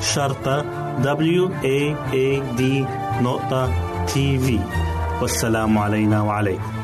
شرطة W A A D نقطة تي في والسلام علينا وعليكم.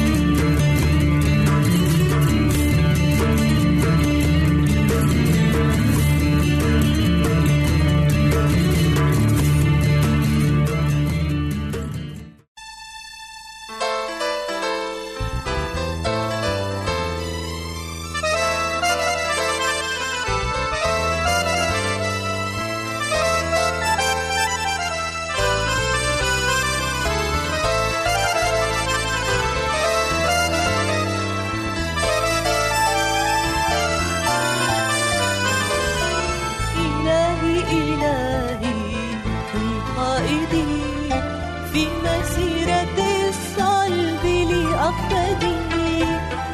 إلهي كن قائدي في مسيرة الصلب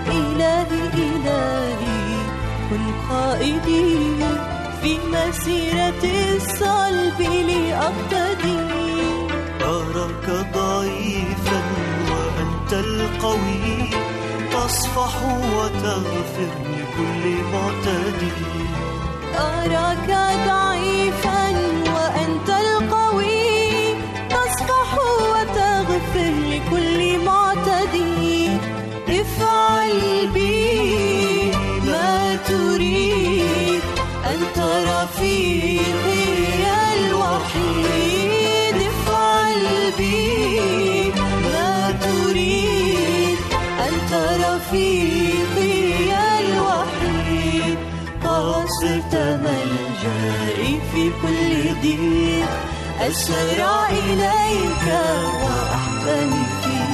إلهي إلهي كن قائدي. في مسيرة الصلب لأقتدي. أراك ضعيفا وأنت القوي تصفح وتغفر لكل معتدي. أراك ضعيفا وأنت القوي. تصفح وتغفر لكل معتدي. افعل بي ما تريد. أنت رفيق. الوعد. أسرع إليك وأحتمي فيك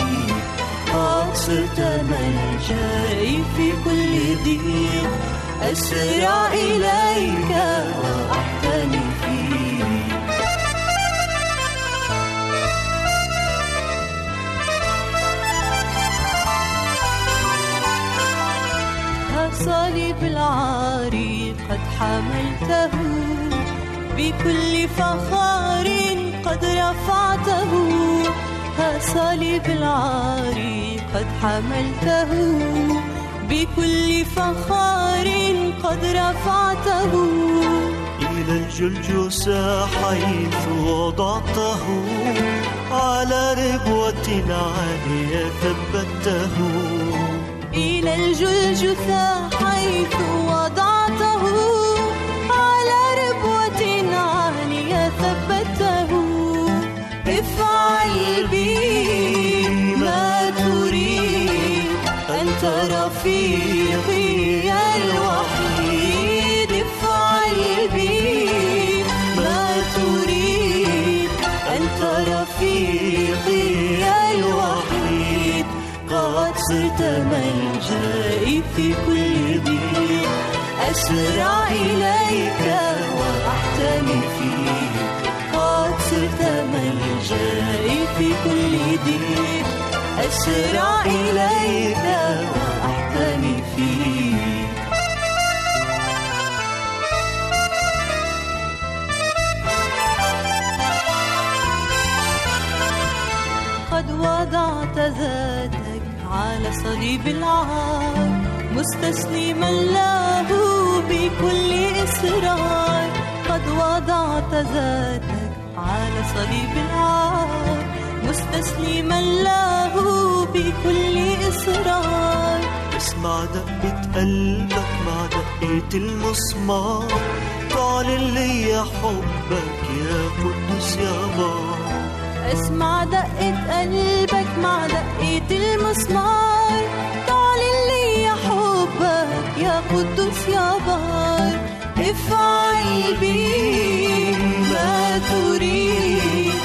صرت ملجئي في كل ضيق أسرع إليك وأحتمي فيك صليب العاري قد حملته بكل فخار رفعته. ها صليب العار قد حملته. بكل فخار قد رفعته. إلى الجلجسة حيث وضعته. على ربوة عالية ثبته. إلى الجلجثة حيث وضعته. ملجئي في كل ضيق أسرع إليك وأحتمي فيك. قد صرت ملجئي في كل ضيق أسرع إليك وأحتمي فيك. قد وضعت ذاتك على صليب العار مستسلما له بكل إصرار. قد وضعت ذاتك على صليب العار مستسلما له بكل إصرار. اسمع دقة قلبك مع دقة المسمار. تعلن لي حبك يا قدوس يا بار اسمع دقة قلبك مع دقة المسمار. تعلن لي حبك يا قدوس يا بار. افعل بي ما تريد.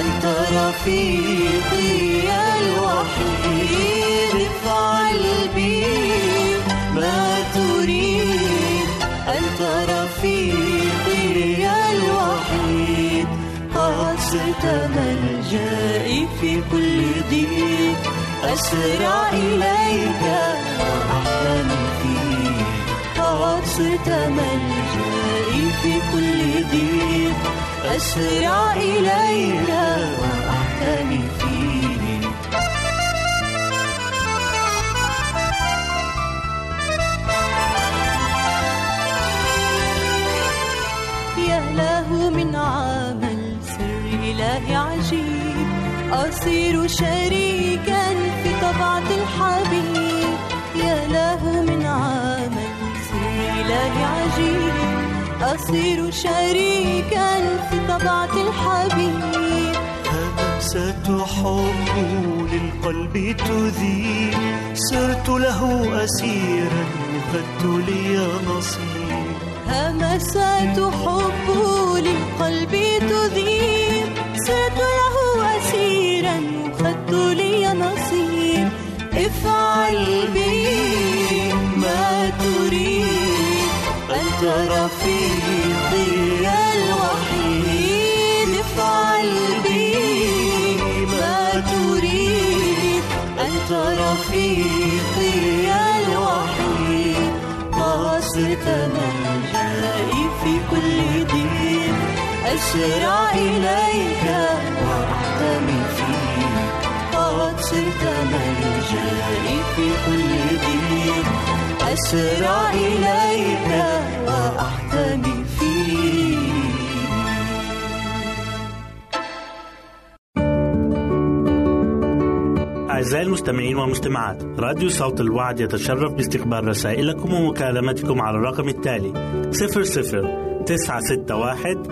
أنت رفيقي الوحيد. افعل بي ما تريد. أنت رفيقي الوحيد. صرت ملجئي في كل ضيق أسرع إليك. وأحتمي فيك. قد صرت ملجئي في كل ضيق أسرع إليك. وأحتمي فيك. يا له من عمل سر إله عجيب. أصير شريكا في طبعة الحبيب يا له من عمل سر إله عجيب أصير شريكا في طبعة الحبيب. همسة حب للقلب تذيب. صرت له أسيرا وخدت لي نصيب. همسات حب للقلب تذيب. صرت افعل بي ما تريد أنت رفيقي الوحيد افعل بي ما تريد أنت رفيقي الوحيد قاصرت ملجئي في كل ضيق أسرع إليك وأحتمي فيك قد صرت ملجئي في كل ضيق أسرع إليك وأحتمي أعزائي المستمعين والمستمعات راديو صوت الوعد يتشرف باستقبال رسائلكم ومكالمتكم على الرقم التالي 00 961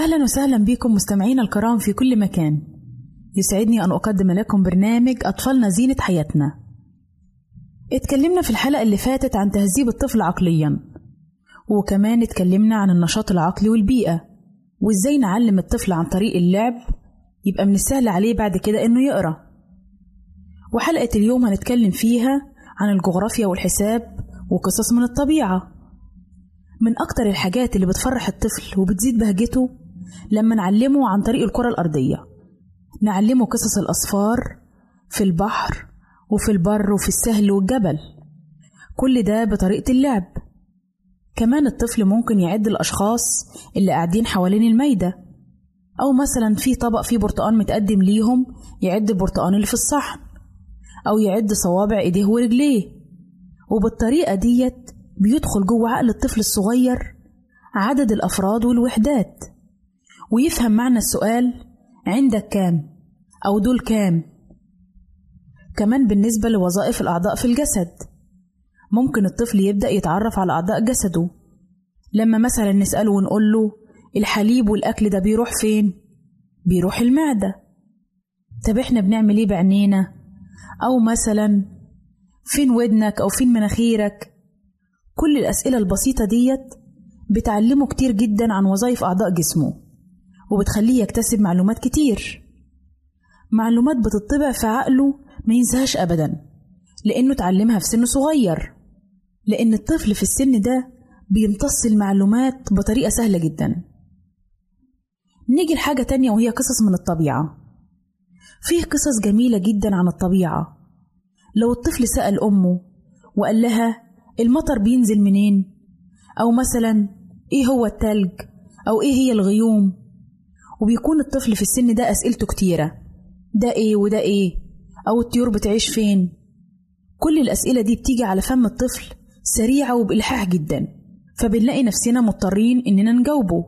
أهلا وسهلا بكم مستمعينا الكرام في كل مكان. يسعدني أن أقدم لكم برنامج أطفالنا زينة حياتنا. اتكلمنا في الحلقة اللي فاتت عن تهذيب الطفل عقليا وكمان اتكلمنا عن النشاط العقلي والبيئة وإزاي نعلم الطفل عن طريق اللعب يبقى من السهل عليه بعد كده إنه يقرأ. وحلقة اليوم هنتكلم فيها عن الجغرافيا والحساب وقصص من الطبيعة. من أكتر الحاجات اللي بتفرح الطفل وبتزيد بهجته لما نعلمه عن طريق الكرة الأرضية. نعلمه قصص الأصفار في البحر وفي البر وفي السهل والجبل. كل ده بطريقة اللعب. كمان الطفل ممكن يعد الأشخاص اللي قاعدين حوالين المايدة أو مثلا في طبق فيه برتقان متقدم ليهم يعد البرتقان اللي في الصحن. أو يعد صوابع إيديه ورجليه. وبالطريقة ديت بيدخل جوه عقل الطفل الصغير عدد الأفراد والوحدات. ويفهم معنى السؤال عندك كام؟ أو دول كام؟ كمان بالنسبة لوظائف الأعضاء في الجسد. ممكن الطفل يبدأ يتعرف على أعضاء جسده. لما مثلا نسأله ونقول له الحليب والأكل ده بيروح فين؟ بيروح المعدة. طب إحنا بنعمل إيه بعينينا؟ أو مثلا فين ودنك؟ أو فين مناخيرك؟ كل الأسئلة البسيطة ديت بتعلمه كتير جدا عن وظائف أعضاء جسمه. وبتخليه يكتسب معلومات كتير. معلومات بتطبع في عقله ما ينساهاش أبدا لأنه اتعلمها في سن صغير. لأن الطفل في السن ده بيمتص المعلومات بطريقة سهلة جدا. نيجي لحاجة تانية وهي قصص من الطبيعة. فيه قصص جميلة جدا عن الطبيعة. لو الطفل سأل أمه وقال لها المطر بينزل منين؟ أو مثلا إيه هو التلج؟ أو إيه هي الغيوم؟ وبيكون الطفل في السن ده أسئلته كتيرة. ده إيه وده إيه؟ أو الطيور بتعيش فين؟ كل الأسئلة دي بتيجي على فم الطفل سريعة وبإلحاح جدا. فبنلاقي نفسنا مضطرين إننا نجاوبه.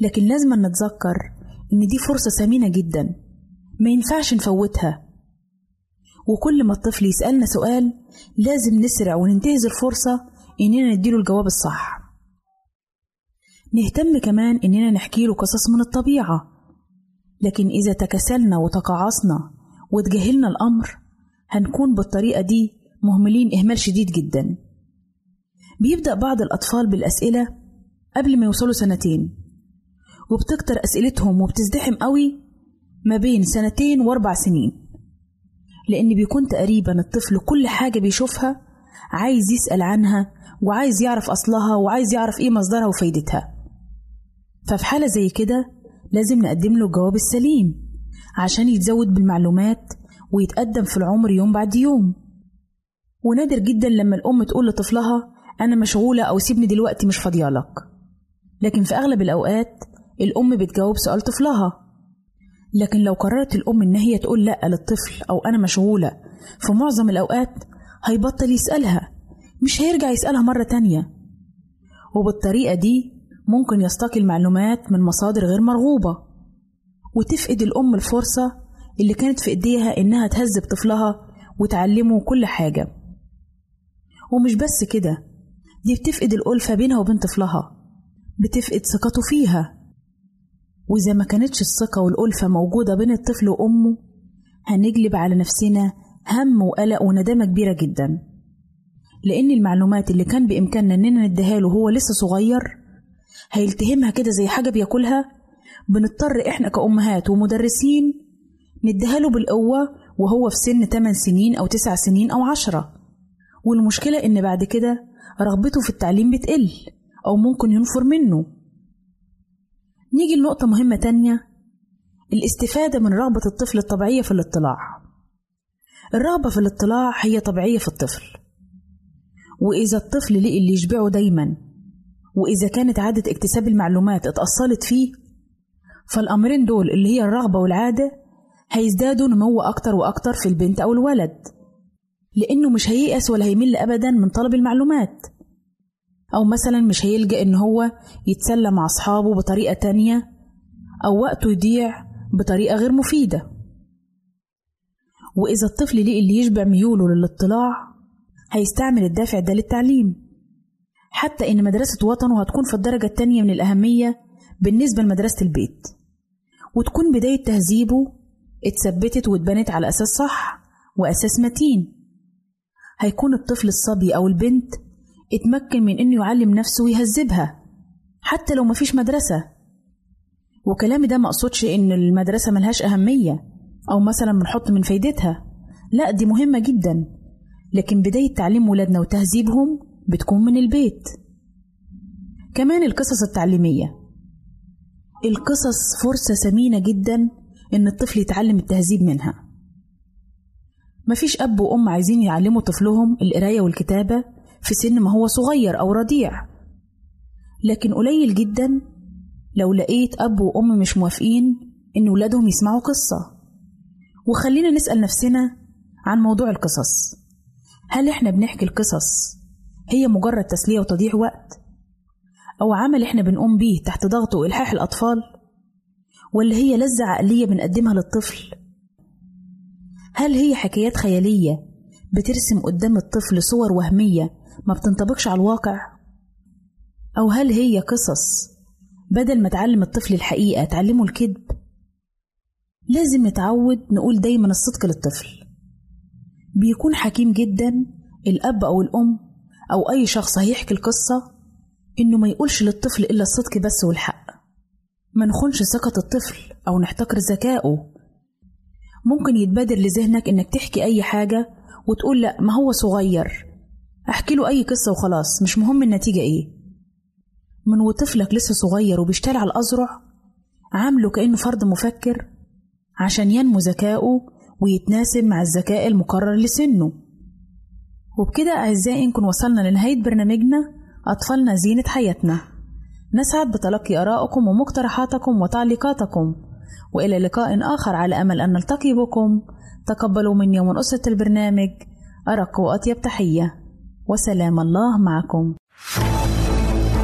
لكن لازم نتذكر إن دي فرصة ثمينة جدا. ما ينفعش نفوتها. وكل ما الطفل يسألنا سؤال لازم نسرع وننتهز الفرصة إننا نديله الجواب الصح. نهتم كمان إننا نحكي له قصص من الطبيعة. لكن إذا تكاسلنا وتقاعصنا وتجاهلنا الأمر هنكون بالطريقة دي مهملين إهمال شديد جدا. بيبدأ بعض الأطفال بالأسئلة قبل ما يوصلوا سنتين وبتكتر أسئلتهم وبتزدحم قوي ما بين سنتين وأربع سنين لأن بيكون تقريبا الطفل كل حاجة بيشوفها عايز يسأل عنها وعايز يعرف أصلها وعايز يعرف إيه مصدرها وفايدتها. ففي حالة زي كده لازم نقدم له الجواب السليم عشان يتزود بالمعلومات ويتقدم في العمر يوم بعد يوم. ونادر جدا لما الأم تقول لطفلها أنا مشغولة أو سيبني دلوقتي مش فاضيالك لكن في أغلب الأوقات الأم بتجاوب سؤال طفلها. لكن لو قررت الأم إن هي تقول لأ للطفل أو أنا مشغولة في معظم الأوقات هيبطل يسألها مش هيرجع يسألها مرة تانية. وبالطريقة دي ممكن يستقي المعلومات من مصادر غير مرغوبة. وتفقد الأم الفرصة اللي كانت في إيديها إنها تهذب طفلها وتعلمه كل حاجة. ومش بس كده دي بتفقد الألفة بينها وبين طفلها بتفقد ثقته فيها. وإذا ما كانتش الثقة والألفة موجودة بين الطفل وأمه هنجلب على نفسنا هم وقلق وندامة كبيرة جدا. لأن المعلومات اللي كان بإمكاننا إننا نديها له وهو لسه صغير هيلتهمها كده زي حاجة بياكلها؟ بنضطر إحنا كأمهات ومدرسين نديها له بالقوة وهو في سن 8 سنين أو 9 سنين أو 10 والمشكلة إن بعد كده رغبته في التعليم بتقل أو ممكن ينفر منه. نيجي لنقطة مهمة تانية الاستفادة من رغبة الطفل الطبيعية في الاطلاع. الرغبة في الاطلاع هي طبيعية في الطفل. وإذا الطفل لقي اللي يشبعه دايما وإذا كانت عادة اكتساب المعلومات اتأصلت فيه فالأمرين دول اللي هي الرغبة والعادة هيزدادوا نمو أكتر وأكتر في البنت أو الولد لأنه مش هييأس ولا هيمل أبدا من طلب المعلومات. أو مثلا مش هيلجأ إن هو يتسلى مع أصحابه بطريقة تانية أو وقته يضيع بطريقة غير مفيدة. وإذا الطفل لقي اللي يشبع ميوله للاطلاع هيستعمل الدافع ده للتعليم. حتى إن مدرسة وطنه هتكون في الدرجة التانية من الأهمية بالنسبة لمدرسة البيت. وتكون بداية تهذيبه اتثبتت واتبنت على أساس صح وأساس متين. هيكون الطفل الصبي أو البنت اتمكن من إنه يعلم نفسه ويهذبها حتى لو مفيش مدرسة. وكلامي ده مقصودش إن المدرسة ملهاش أهمية أو مثلا بنحط من فايدتها. لا دي مهمة جدا. لكن بداية تعليم ولادنا وتهذيبهم بتكون من البيت. كمان القصص التعليمية. القصص فرصة ثمينة جدا إن الطفل يتعلم التهذيب منها. مفيش أب وأم عايزين يعلموا طفلهم القراية والكتابة في سن ما هو صغير أو رضيع. لكن قليل جدا لو لقيت أب وأم مش موافقين إن ولادهم يسمعوا قصة. وخلينا نسأل نفسنا عن موضوع القصص. هل إحنا بنحكي القصص هي مجرد تسلية وتضييع وقت. أو عمل إحنا بنقوم بيه تحت ضغط وإلحاح الأطفال ولا هي لذة عقلية بنقدمها للطفل؟ هل هي حكايات خيالية بترسم قدام الطفل صور وهمية ما بتنطبقش على الواقع؟ أو هل هي قصص بدل ما تعلم الطفل الحقيقة تعلمه الكذب؟ لازم نتعود نقول دايما الصدق للطفل. بيكون حكيم جدا الأب أو الأم أو أي شخص هيحكي القصة إنه ما يقولش للطفل إلا الصدق بس والحق. ما نخونش ثقة الطفل أو نحتقر ذكائه. ممكن يتبادر لذهنك إنك تحكي أي حاجة وتقول لأ ما هو صغير. أحكي له أي قصة وخلاص مش مهم النتيجة إيه. من وطفلك لسه صغير وبيشتغل على الأزرع عامله كأنه فرد مفكر عشان ينمو ذكائه ويتناسب مع الذكاء المقرر لسنه. وبكده أعزائي نكون وصلنا لنهاية برنامجنا أطفالنا زينة حياتنا. نسعد بتلقي آرائكم ومقترحاتكم وتعليقاتكم وإلى لقاء آخر على أمل أن نلتقي بكم. تقبلوا مني ومن أسرة البرنامج أرق وأطيب تحية. وسلام الله معكم.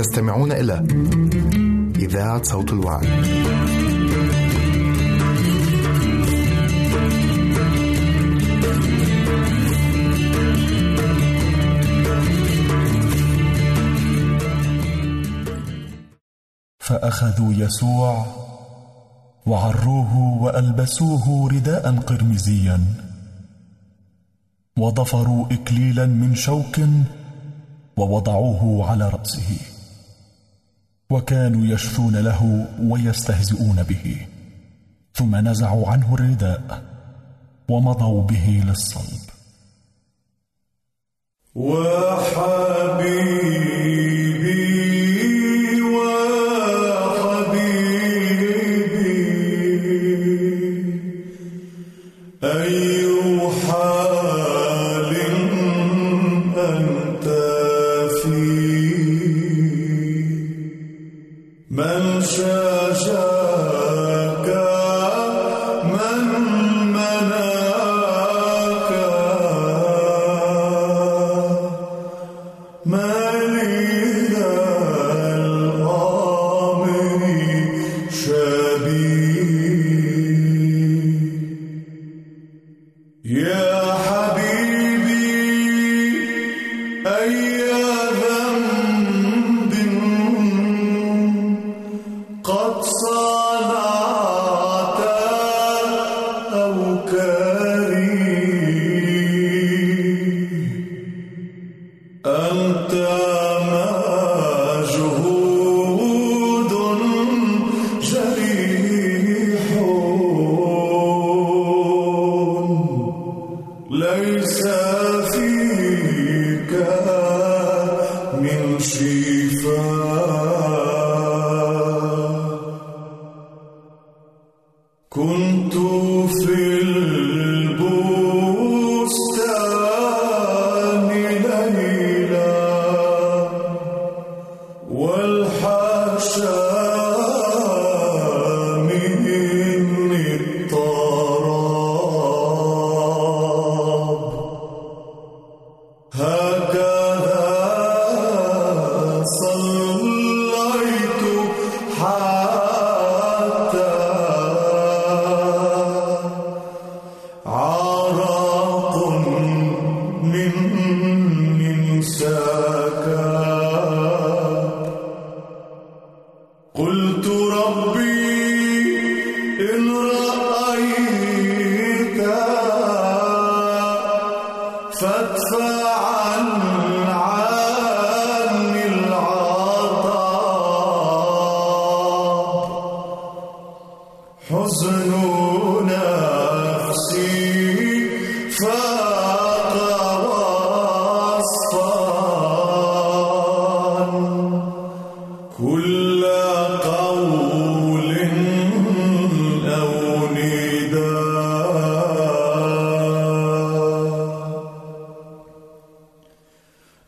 تستمعون إلى إذاعة صوت الوعد. فأخذوا يسوع وعروه وألبسوه رداء قرمزيا وضفروا اكليلا من شوك ووضعوه على رأسه وكانوا يشفون له ويستهزئون به. ثم نزعوا عنه الرداء ومضوا به للصلب. وحبيبي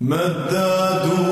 مددوني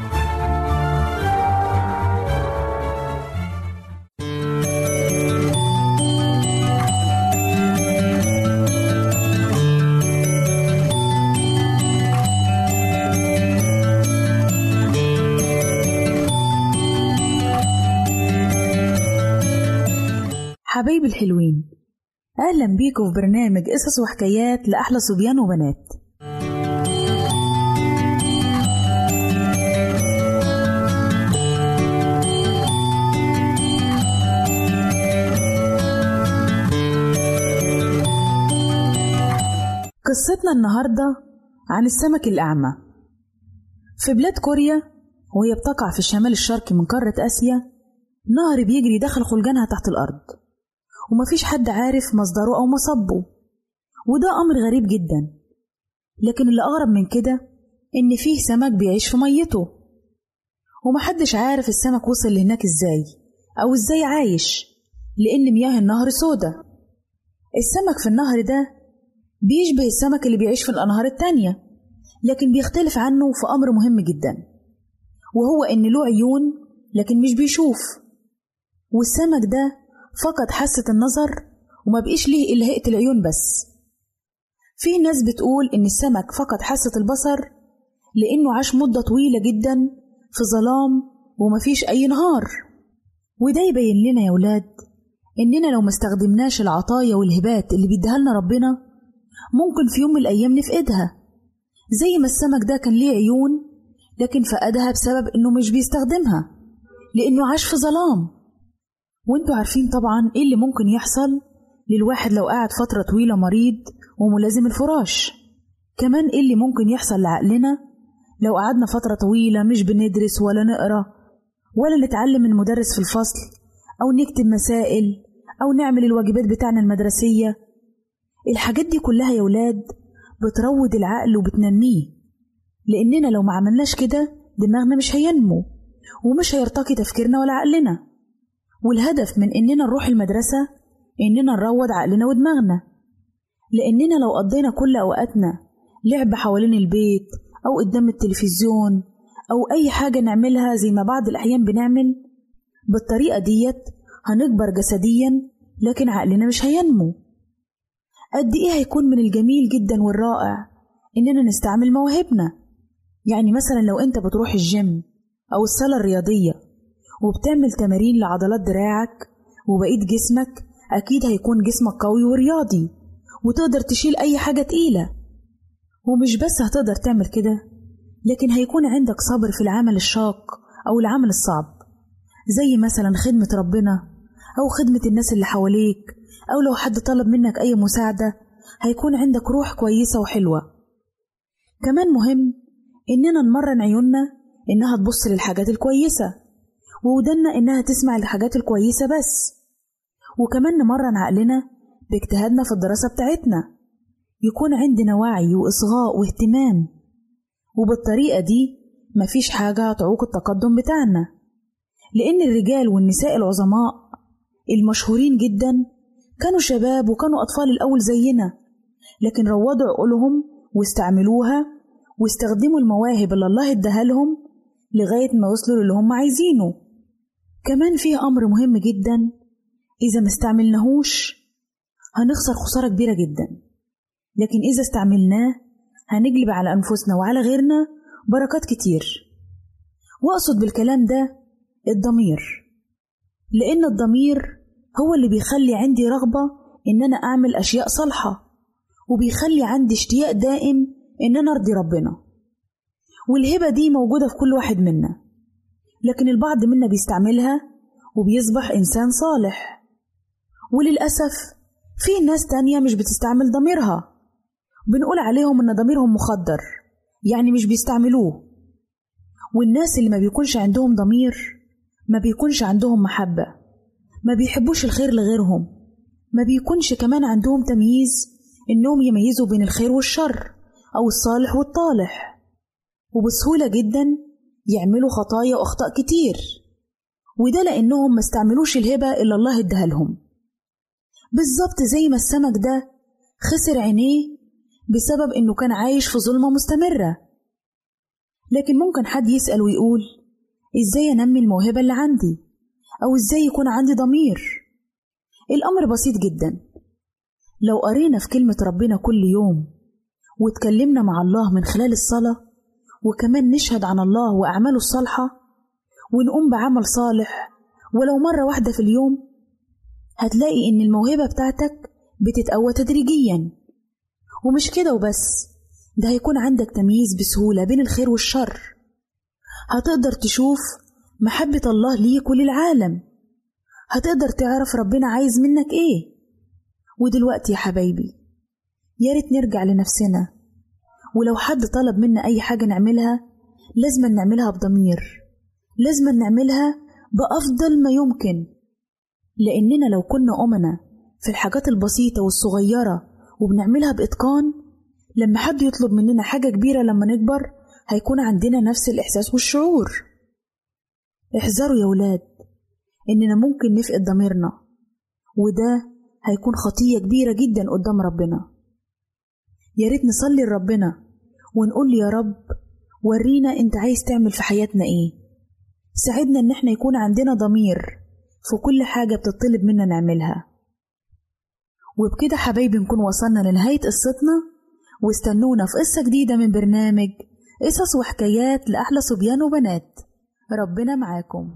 حبايبي الحلوين. أهلا بيكم في برنامج قصص وحكايات لأحلى صبيان وبنات. قصتنا النهاردة عن السمك الأعمى. في بلاد كوريا وهي بتقع في الشمال الشرقي من قارة آسيا نهر بيجري داخل خلجانها تحت الأرض. ومفيش حد عارف مصدره أو مصبه. وده أمر غريب جدا. لكن اللي أغرب من كده إن فيه سمك بيعيش في ميته. ومحدش عارف السمك وصل لهناك إزاي أو إزاي عايش لأن مياه النهر سودة. السمك في النهر ده بيشبه السمك اللي بيعيش في الأنهار التانية لكن بيختلف عنه في أمر مهم جدا. وهو إن له عيون لكن مش بيشوف. والسمك ده فقد حاسة النظر وما بقيش ليه إلا هيئة العيون بس. في ناس بتقول إن السمك فقد حاسة البصر لأنه عاش مدة طويلة جدا في ظلام ومفيش أي نهار. وده يبين لنا يا ولاد إننا لو ما استخدمناش العطايا والهبات اللي بيديها لنا ربنا ممكن في يوم من الأيام نفقدها. زي ما السمك ده كان ليه عيون لكن فقدها بسبب إنه مش بيستخدمها لأنه عاش في ظلام. وانتوا عارفين طبعا إيه اللي ممكن يحصل للواحد لو قعد فترة طويلة مريض وملازم الفراش. كمان إيه اللي ممكن يحصل لعقلنا لو قعدنا فترة طويلة مش بندرس ولا نقرأ ولا نتعلم من مدرس في الفصل أو نكتب مسائل أو نعمل الواجبات بتاعنا المدرسية. الحاجات دي كلها يا ولاد بتروض العقل وبتنميه. لأننا لو ما عملناش كده دماغنا مش هينمو ومش هيرتقي تفكيرنا ولا عقلنا. والهدف من إننا نروح المدرسة إننا نروض عقلنا ودماغنا. لأننا لو قضينا كل أوقاتنا لعب حوالين البيت أو قدام التلفزيون أو أي حاجة نعملها زي ما بعض الأحيان بنعمل بالطريقة ديت هنكبر جسديا لكن عقلنا مش هينمو. قد إيه هيكون من الجميل جدا والرائع إننا نستعمل مواهبنا. يعني مثلا لو أنت بتروح الجيم أو الصالة الرياضية وبتعمل تمارين لعضلات دراعك وبقيت جسمك أكيد هيكون جسمك قوي ورياضي وتقدر تشيل أي حاجة تقيلة. ومش بس هتقدر تعمل كده لكن هيكون عندك صبر في العمل الشاق أو العمل الصعب زي مثلا خدمة ربنا أو خدمة الناس اللي حواليك أو لو حد طلب منك أي مساعدة هيكون عندك روح كويسة وحلوة. كمان مهم إننا نمرن عيوننا إنها تبص للحاجات الكويسة. وودنا إنها تسمع الحاجات الكويسة بس. وكمان نمرن عقلنا باجتهادنا في الدراسة بتاعتنا. يكون عندنا وعي وإصغاء واهتمام. وبالطريقة دي مفيش حاجة هتعوق التقدم بتاعنا. لأن الرجال والنساء العظماء المشهورين جدا كانوا شباب وكانوا أطفال الأول زينا. لكن روضوا عقولهم واستعملوها واستخدموا المواهب اللي الله اداها لهم لغاية ما وصلوا للي هم عايزينه. كمان فيه أمر مهم جدا. إذا ما استعملناهوش هنخسر خسارة كبيرة جدا. لكن إذا استعملناه هنجلب على أنفسنا وعلى غيرنا بركات كتير. وأقصد بالكلام ده الضمير. لأن الضمير هو اللي بيخلي عندي رغبة إن أنا أعمل أشياء صالحة وبيخلي عندي اشتياق دائم إن أنا أرضي ربنا. والهبة دي موجودة في كل واحد منا. لكن البعض منا بيستعملها وبيصبح إنسان صالح. وللأسف في ناس تانية مش بتستعمل ضميرها. بنقول عليهم إن ضميرهم مخدر يعني مش بيستعملوه. والناس اللي ما بيكونش عندهم ضمير ما بيكونش عندهم محبة ما بيحبوش الخير لغيرهم ما بيكونش كمان عندهم تمييز إنهم يميزوا بين الخير والشر أو الصالح والطالح. وبسهولة جدا يعملوا خطايا وأخطاء كتير. وده لأنهم ما استعملوش الهبة اللي الله اداها لهم. بالظبط زي ما السمك ده خسر عينيه بسبب إنه كان عايش في ظلمة مستمرة. لكن ممكن حد يسأل ويقول إزاي أنمي الموهبة اللي عندي؟ أو إزاي يكون عندي ضمير؟ الأمر بسيط جدا. لو قرينا في كلمة ربنا كل يوم واتكلمنا مع الله من خلال الصلاة وكمان نشهد عن الله وأعماله الصالحة ونقوم بعمل صالح. ولو مرة واحدة في اليوم هتلاقي إن الموهبة بتاعتك بتتقوى تدريجيا. ومش كده وبس ده هيكون عندك تمييز بسهولة بين الخير والشر. هتقدر تشوف محبة الله ليك وللعالم. هتقدر تعرف ربنا عايز منك إيه. ودلوقتي يا حبايبي يا ريت نرجع لنفسنا. ولو حد طلب منا أي حاجة نعملها لازم نعملها بضمير. لازم نعملها بأفضل ما يمكن. لأننا لو كنا أمنا في الحاجات البسيطة والصغيرة وبنعملها بإتقان لما حد يطلب مننا حاجة كبيرة لما نكبر هيكون عندنا نفس الإحساس والشعور. احذروا يا ولاد إننا ممكن نفقد ضميرنا وده هيكون خطية كبيرة جدا قدام ربنا. يا ريت نصلي لربنا ونقول يا رب ورينا أنت عايز تعمل في حياتنا إيه. ساعدنا إن إحنا يكون عندنا ضمير في كل حاجة بتطلب منا نعملها. وبكده حبايبي نكون وصلنا لنهاية قصتنا. واستنونا في قصة جديدة من برنامج قصص وحكايات لأحلى صبيان وبنات. ربنا معاكم.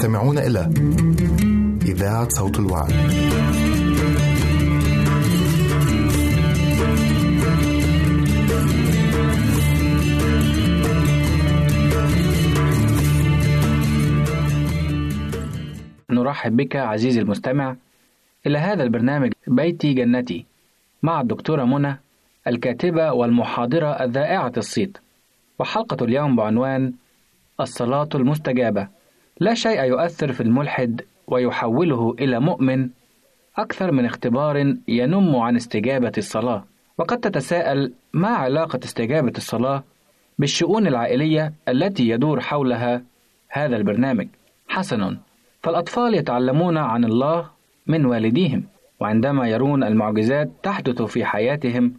تستمعون إلى إذاعة صوت الوعد. نرحب بك عزيزي المستمع إلى هذا البرنامج بيتي جنتي مع الدكتورة منى الكاتبة والمحاضرة الذائعة الصيت وحلقة اليوم بعنوان الصلاة المستجابة لا شيء يؤثر في الملحد ويحوله إلى مؤمن أكثر من اختبار ينم عن استجابة الصلاة. وقد تتساءل ما علاقة استجابة الصلاة بالشؤون العائلية التي يدور حولها هذا البرنامج؟ حسنا فالأطفال يتعلمون عن الله من والديهم وعندما يرون المعجزات تحدث في حياتهم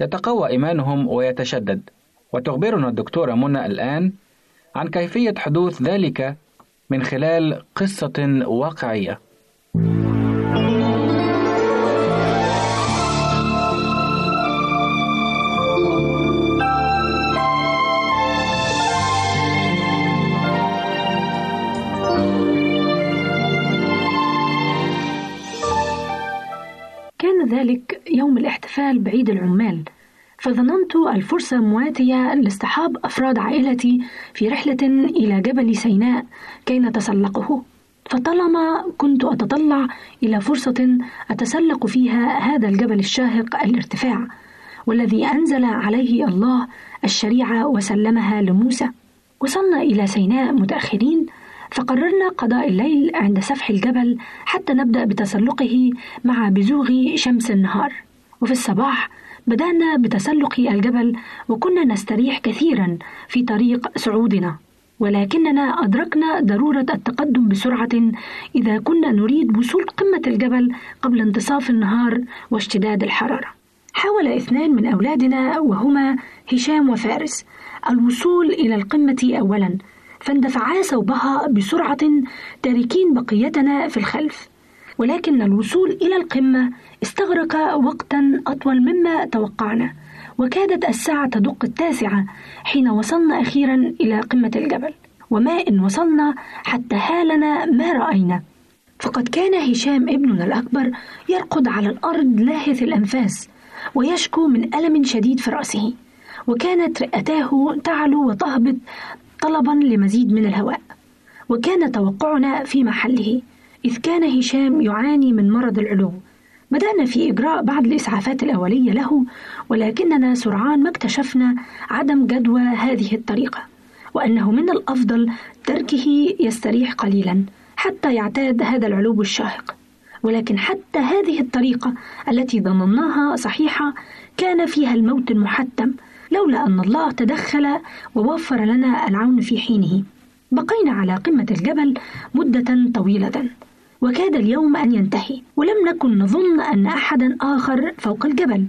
يتقوى إيمانهم ويتشدد. وتخبرنا الدكتورة منى الآن عن كيفية حدوث ذلك من خلال قصة واقعية. كان ذلك يوم الاحتفال بعيد العمال. فظننت الفرصة مواتية لاصطحاب أفراد عائلتي في رحلة إلى جبل سيناء كي نتسلقه. فطالما كنت أتطلع إلى فرصة أتسلق فيها هذا الجبل الشاهق الارتفاع والذي أنزل عليه الله الشريعة وسلمها لموسى. وصلنا إلى سيناء متأخرين فقررنا قضاء الليل عند سفح الجبل حتى نبدأ بتسلقه مع بزوغ شمس النهار. وفي الصباح بدأنا بتسلق الجبل وكنا نستريح كثيرا في طريق صعودنا ولكننا أدركنا ضرورة التقدم بسرعة إذا كنا نريد وصول قمة الجبل قبل انتصاف النهار واشتداد الحرارة. حاول اثنان من أولادنا وهما هشام وفارس الوصول إلى القمة أولا فاندفعا صوبها بسرعة تاركين بقيتنا في الخلف ولكن الوصول إلى القمة استغرق وقتا أطول مما توقعنا وكادت الساعة تدق التاسعة حين وصلنا أخيرا إلى قمة الجبل وما إن وصلنا حتى هالنا ما رأينا. فقد كان هشام ابننا الأكبر يرقد على الأرض لاهث الأنفاس ويشكو من ألم شديد في رأسه وكانت رئتاه تعلو وتهبط طلبا لمزيد من الهواء. وكان توقعنا في محله إذ كان هشام يعاني من مرض العلو. بدأنا في إجراء بعض الإسعافات الأولية له ولكننا سرعان ما اكتشفنا عدم جدوى هذه الطريقة وأنه من الأفضل تركه يستريح قليلا حتى يعتاد هذا العلو الشاهق. ولكن حتى هذه الطريقة التي ظنناها صحيحة كان فيها الموت المحتم لولا أن الله تدخل ووفر لنا العون في حينه. بقينا على قمة الجبل مدة طويلة. وكاد اليوم أن ينتهي ولم نكن نظن أن أحدا آخر فوق الجبل.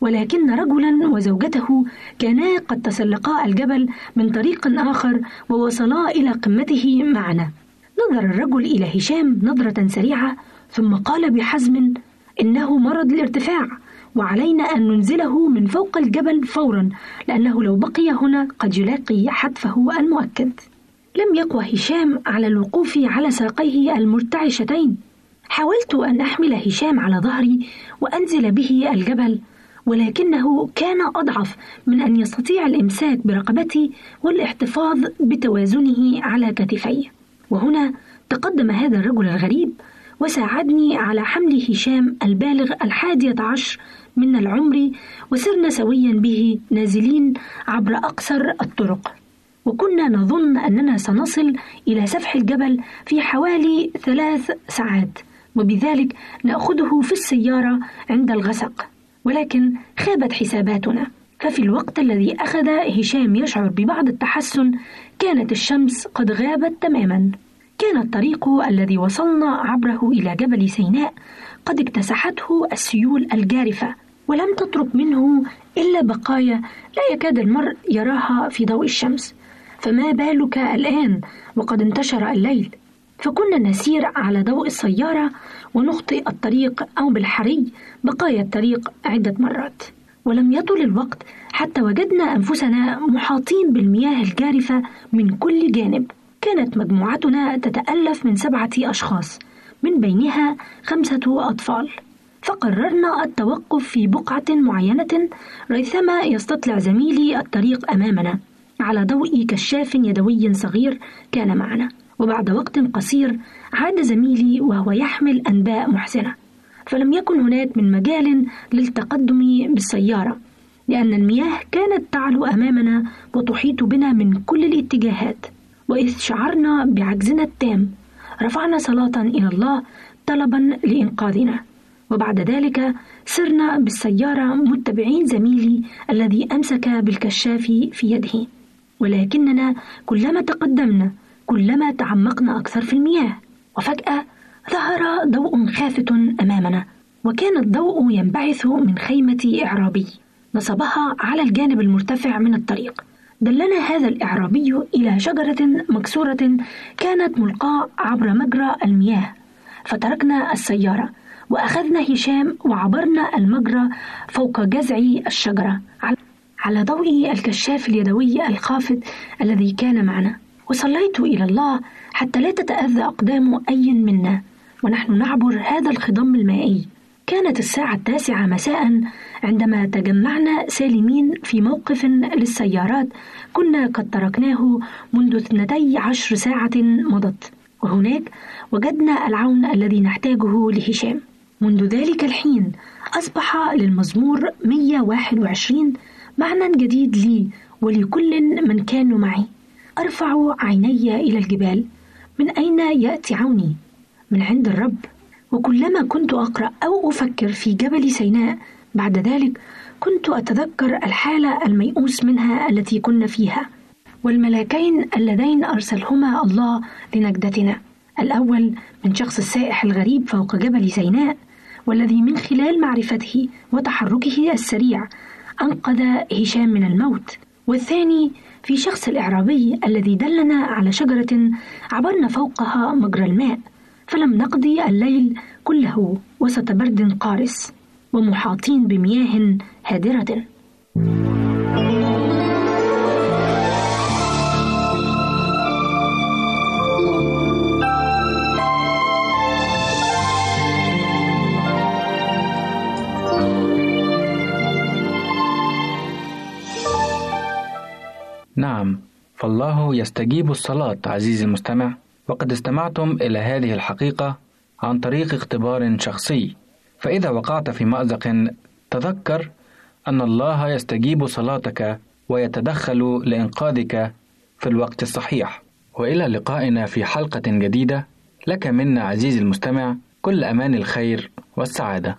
ولكن رجلا وزوجته كانا قد تسلقا الجبل من طريق آخر ووصلا إلى قمته معنا. نظر الرجل إلى هشام نظرة سريعة ثم قال بحزم إنه مرض الارتفاع وعلينا أن ننزله من فوق الجبل فورا لأنه لو بقي هنا قد يلاقي حتفه المؤكد. لم يقوى هشام على الوقوف على ساقيه المرتعشتين. حاولت أن أحمل هشام على ظهري وأنزل به الجبل ولكنه كان أضعف من أن يستطيع الإمساك برقبتي والاحتفاظ بتوازنه على كتفي وهنا تقدم هذا الرجل الغريب وساعدني على حمل هشام البالغ الحادية عشر من العمر وسرنا سويا به نازلين عبر أقصر الطرق. وكنا نظن أننا سنصل إلى سفح الجبل في حوالي ثلاث ساعات وبذلك نأخذه في السيارة عند الغسق ولكن خابت حساباتنا. ففي الوقت الذي أخذ هشام يشعر ببعض التحسن كانت الشمس قد غابت تماما. كان الطريق الذي وصلنا عبره إلى جبل سيناء قد اكتسحته السيول الجارفة ولم تترك منه إلا بقايا لا يكاد المرء يراها في ضوء الشمس. فما بالك الآن؟ وقد انتشر الليل. فكنا نسير على ضوء السيارة ونخطئ الطريق أو بالحري بقايا الطريق عدة مرات. ولم يطل الوقت حتى وجدنا أنفسنا محاطين بالمياه الجارفة من كل جانب. كانت مجموعتنا تتألف من سبعة أشخاص من بينها خمسة أطفال. فقررنا التوقف في بقعة معينة ريثما يستطلع زميلي الطريق أمامنا. على ضوء كشاف يدوي صغير كان معنا وبعد وقت قصير عاد زميلي وهو يحمل أنباء محزنة فلم يكن هناك من مجال للتقدم بالسيارة لأن المياه كانت تعلو أمامنا وتحيط بنا من كل الاتجاهات وإذ شعرنا بعجزنا التام رفعنا صلاة إلى الله طلبا لإنقاذنا وبعد ذلك سرنا بالسيارة متبعين زميلي الذي أمسك بالكشاف في يده. ولكننا كلما تقدمنا كلما تعمقنا أكثر في المياه وفجأة ظهر ضوء خافت أمامنا وكان الضوء ينبعث من خيمة إعرابي نصبها على الجانب المرتفع من الطريق. دلنا هذا الإعرابي إلى شجرة مكسورة كانت ملقاة عبر مجرى المياه. فتركنا السيارة وأخذنا هشام وعبرنا المجرى فوق جذع الشجرة. على ضوء الكشاف اليدوي الخافت الذي كان معنا. وصليت إلى الله حتى لا تتأذى أقدام أي منا. ونحن نعبر هذا الخضم المائي. كانت الساعة التاسعة مساء عندما تجمعنا سالمين في موقف للسيارات كنا قد تركناه منذ اثنتي عشر ساعة مضت. وهناك وجدنا العون الذي نحتاجه لهشام. منذ ذلك الحين أصبح للمزمور 121 معنى جديد لي ولكل من كانوا معي. أرفع عيني إلى الجبال. من أين يأتي عوني؟ من عند الرب. وكلما كنت أقرأ أو أفكر في جبل سيناء بعد ذلك كنت أتذكر الحالة الميؤوس منها التي كنا فيها. والملاكين اللذين أرسلهما الله لنجدتنا. الأول من شخص السائح الغريب فوق جبل سيناء والذي من خلال معرفته وتحركه السريع أنقذ هشام من الموت. والثاني في شخص الإعرابي الذي دلنا على شجرة عبرنا فوقها مجرى الماء فلم نقضي الليل كله وسط برد قارس ومحاطين بمياه هادرة. نعم فالله يستجيب الصلاة عزيزي المستمع. وقد استمعتم إلى هذه الحقيقة عن طريق اختبار شخصي. فإذا وقعت في مأزق تذكر أن الله يستجيب صلاتك ويتدخل لإنقاذك في الوقت الصحيح. وإلى لقائنا في حلقة جديدة. لك منا عزيزي المستمع كل أمان الخير والسعادة.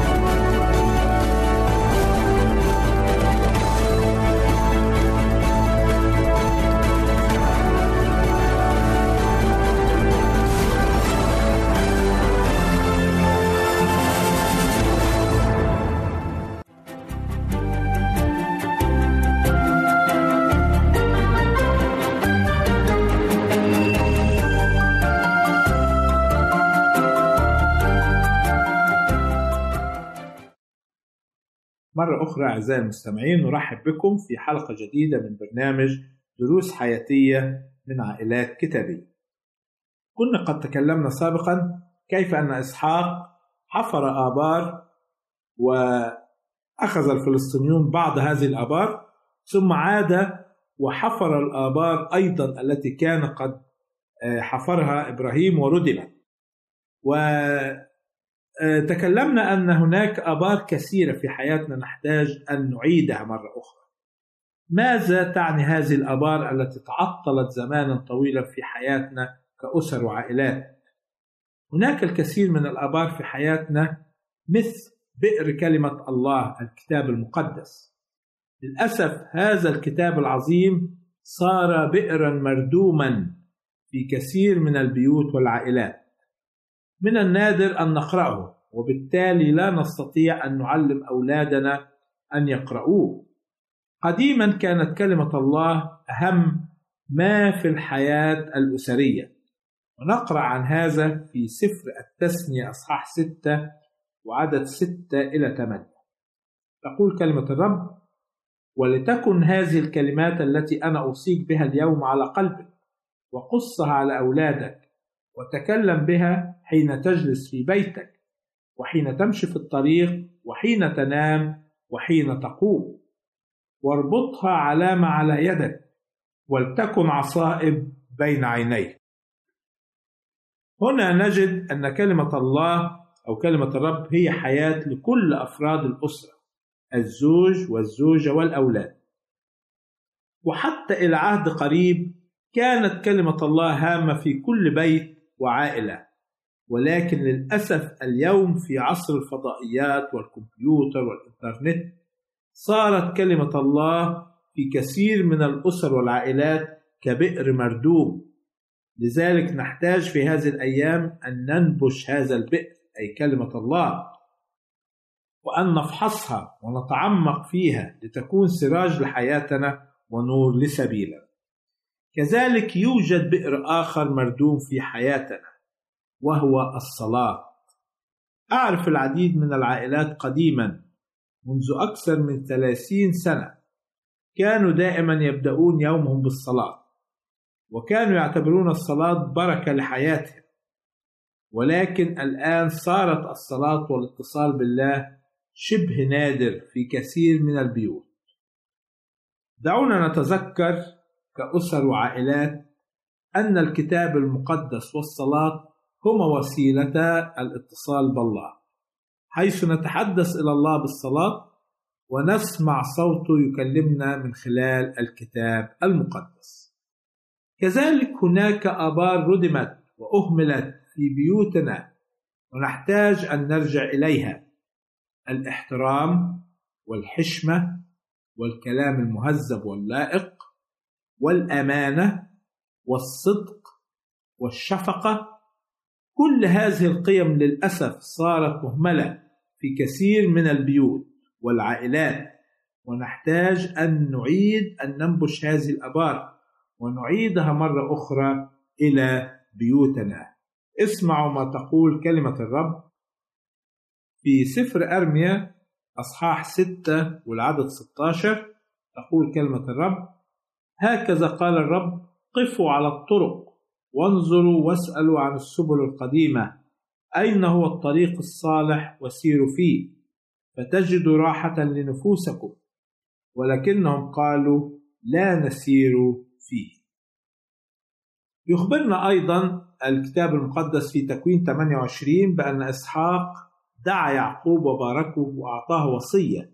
أخرى أعزائي المستمعين نرحب بكم في حلقة جديدة من برنامج دروس حياتية من عائلات كتابية. كنا قد تكلمنا سابقا كيف أن إسحاق حفر آبار وأخذ الفلسطينيون بعض هذه الآبار ثم عاد وحفر الآبار أيضا التي كان قد حفرها إبراهيم وردمت. و تكلمنا أن هناك آبار كثيرة في حياتنا نحتاج أن نعيدها مرة أخرى. ماذا تعني هذه الآبار التي تعطلت زمانا طويلا في حياتنا كأسر وعائلات؟ هناك الكثير من الآبار في حياتنا مثل بئر كلمة الله الكتاب المقدس. للأسف هذا الكتاب العظيم صار بئرا مردوما في كثير من البيوت والعائلات. من النادر أن نقرأه وبالتالي لا نستطيع أن نعلم أولادنا أن يقرؤوه. قديما كانت كلمة الله أهم ما في الحياة الأسرية. ونقرأ عن هذا في سفر التثنية أصحاح ستة وعدد ستة إلى ثمانية. تقول كلمة الرب ولتكن هذه الكلمات التي أنا أوصيك بها اليوم على قلبك وقصها على أولادك وتكلم بها حين تجلس في بيتك وحين تمشي في الطريق وحين تنام وحين تقوم. واربطها علامة على يدك ولتكن عصائب بين عينيك. هنا نجد أن كلمة الله أو كلمة الرب هي حياة لكل أفراد الأسرة الزوج والزوجة والأولاد. وحتى إلى عهد قريب كانت كلمة الله هامة في كل بيت وعائلة. ولكن للأسف اليوم في عصر الفضائيات والكمبيوتر والإنترنت صارت كلمة الله في كثير من الأسر والعائلات كبئر مردوم. لذلك نحتاج في هذه الأيام أن ننبش هذا البئر أي كلمة الله وأن نفحصها ونتعمق فيها لتكون سراج لحياتنا ونور لسبيلنا. كذلك يوجد بئر آخر مردوم في حياتنا. وهو الصلاة. أعرف العديد من العائلات قديما منذ أكثر من ثلاثين سنة. كانوا دائما يبدأون يومهم بالصلاة وكانوا يعتبرون الصلاة بركة لحياتهم. ولكن الآن صارت الصلاة والاتصال بالله شبه نادر في كثير من البيوت. دعونا نتذكر كأسر وعائلات أن الكتاب المقدس والصلاة هما وسيلتا الاتصال بالله حيث نتحدث إلى الله بالصلاة ونسمع صوته يكلمنا من خلال الكتاب المقدس. كذلك هناك آبار ردمت وأهملت في بيوتنا ونحتاج أن نرجع إليها. الإحترام والحشمة والكلام المهذب واللائق والأمانة والصدق والشفقة كل هذه القيم للأسف صارت مهملة في كثير من البيوت والعائلات ونحتاج أن نعيد أن ننبش هذه الأبار ونعيدها مرة أخرى إلى بيوتنا. اسمعوا ما تقول كلمة الرب في سفر أرميا أصحاح ستة والعدد 16 تقول كلمة الرب هكذا قال الرب قفوا على الطرق وانظروا واسألوا عن السبل القديمة. أين هو الطريق الصالح وسيروا فيه؟ فتجدوا راحة لنفوسكم. ولكنهم قالوا لا نسير فيه. يخبرنا أيضا الكتاب المقدس في تكوين 28 بأن إسحاق دعا يعقوب وباركه وأعطاه وصية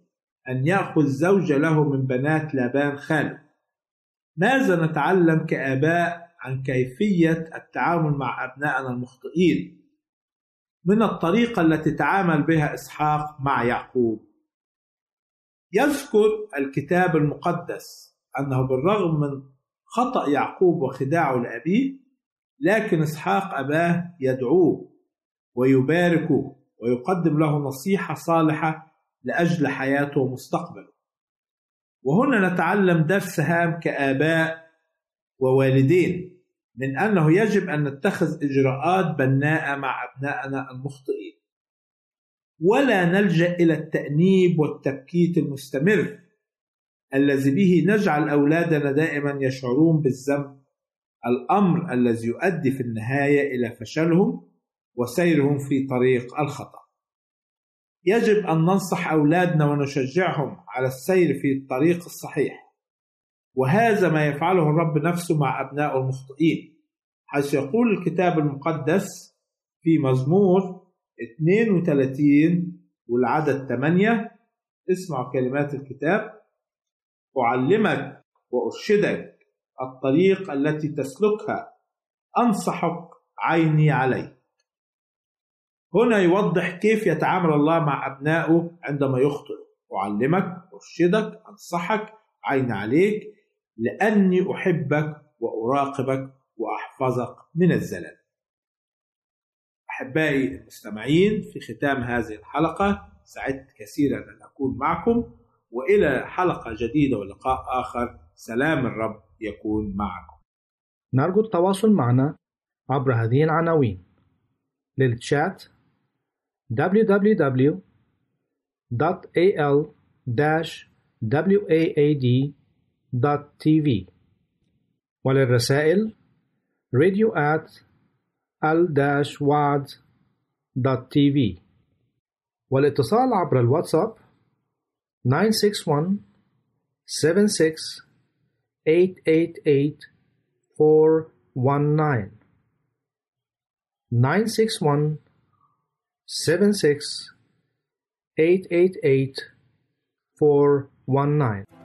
أن يأخذ زوجة له من بنات لابان خاله. ماذا نتعلم كآباء عن كيفية التعامل مع أبنائنا المخطئين. من الطريقة التي تعامل بها إسحاق مع يعقوب. يذكر الكتاب المقدس أنه بالرغم من خطأ يعقوب وخداعه لأبيه لكن إسحاق أباه يدعوه ويباركه ويقدم له نصيحة صالحة لأجل حياته ومستقبله. وهنا نتعلم درس هام كآباء ووالدين. من أنه يجب أن نتخذ إجراءات بناءة مع أبنائنا المخطئين. ولا نلجأ إلى التأنيب والتبكيت المستمر الذي به نجعل أولادنا دائما يشعرون بالذنب الأمر الذي يؤدي في النهاية إلى فشلهم وسيرهم في طريق الخطأ. يجب أن ننصح أولادنا ونشجعهم على السير في الطريق الصحيح. وهذا ما يفعله الرب نفسه مع أبنائه المخطئين. حيث يقول الكتاب المقدس في مزمور 32 والعدد 8 اسمعوا كلمات الكتاب. أعلمك وأرشدك الطريق التي تسلكها. أنصحك عيني عليك. هنا يوضح كيف يتعامل الله مع أبنائه عندما يخطئ. أعلمك أرشدك أنصحك عين عليك. لأني أحبك وأراقبك وأحفظك من الزلل. أحبائي المستمعين في ختام هذه الحلقة سعدت كثيرا أن أكون معكم وإلى حلقة جديدة ولقاء آخر سلام الرب يكون معكم. نرجو التواصل معنا عبر هذه العناوين. للتشات www.al-waad.tv وللرسائل radio at al-waad.tv والاتصال عبر الواتساب 961 76 888 419 961 76 888 419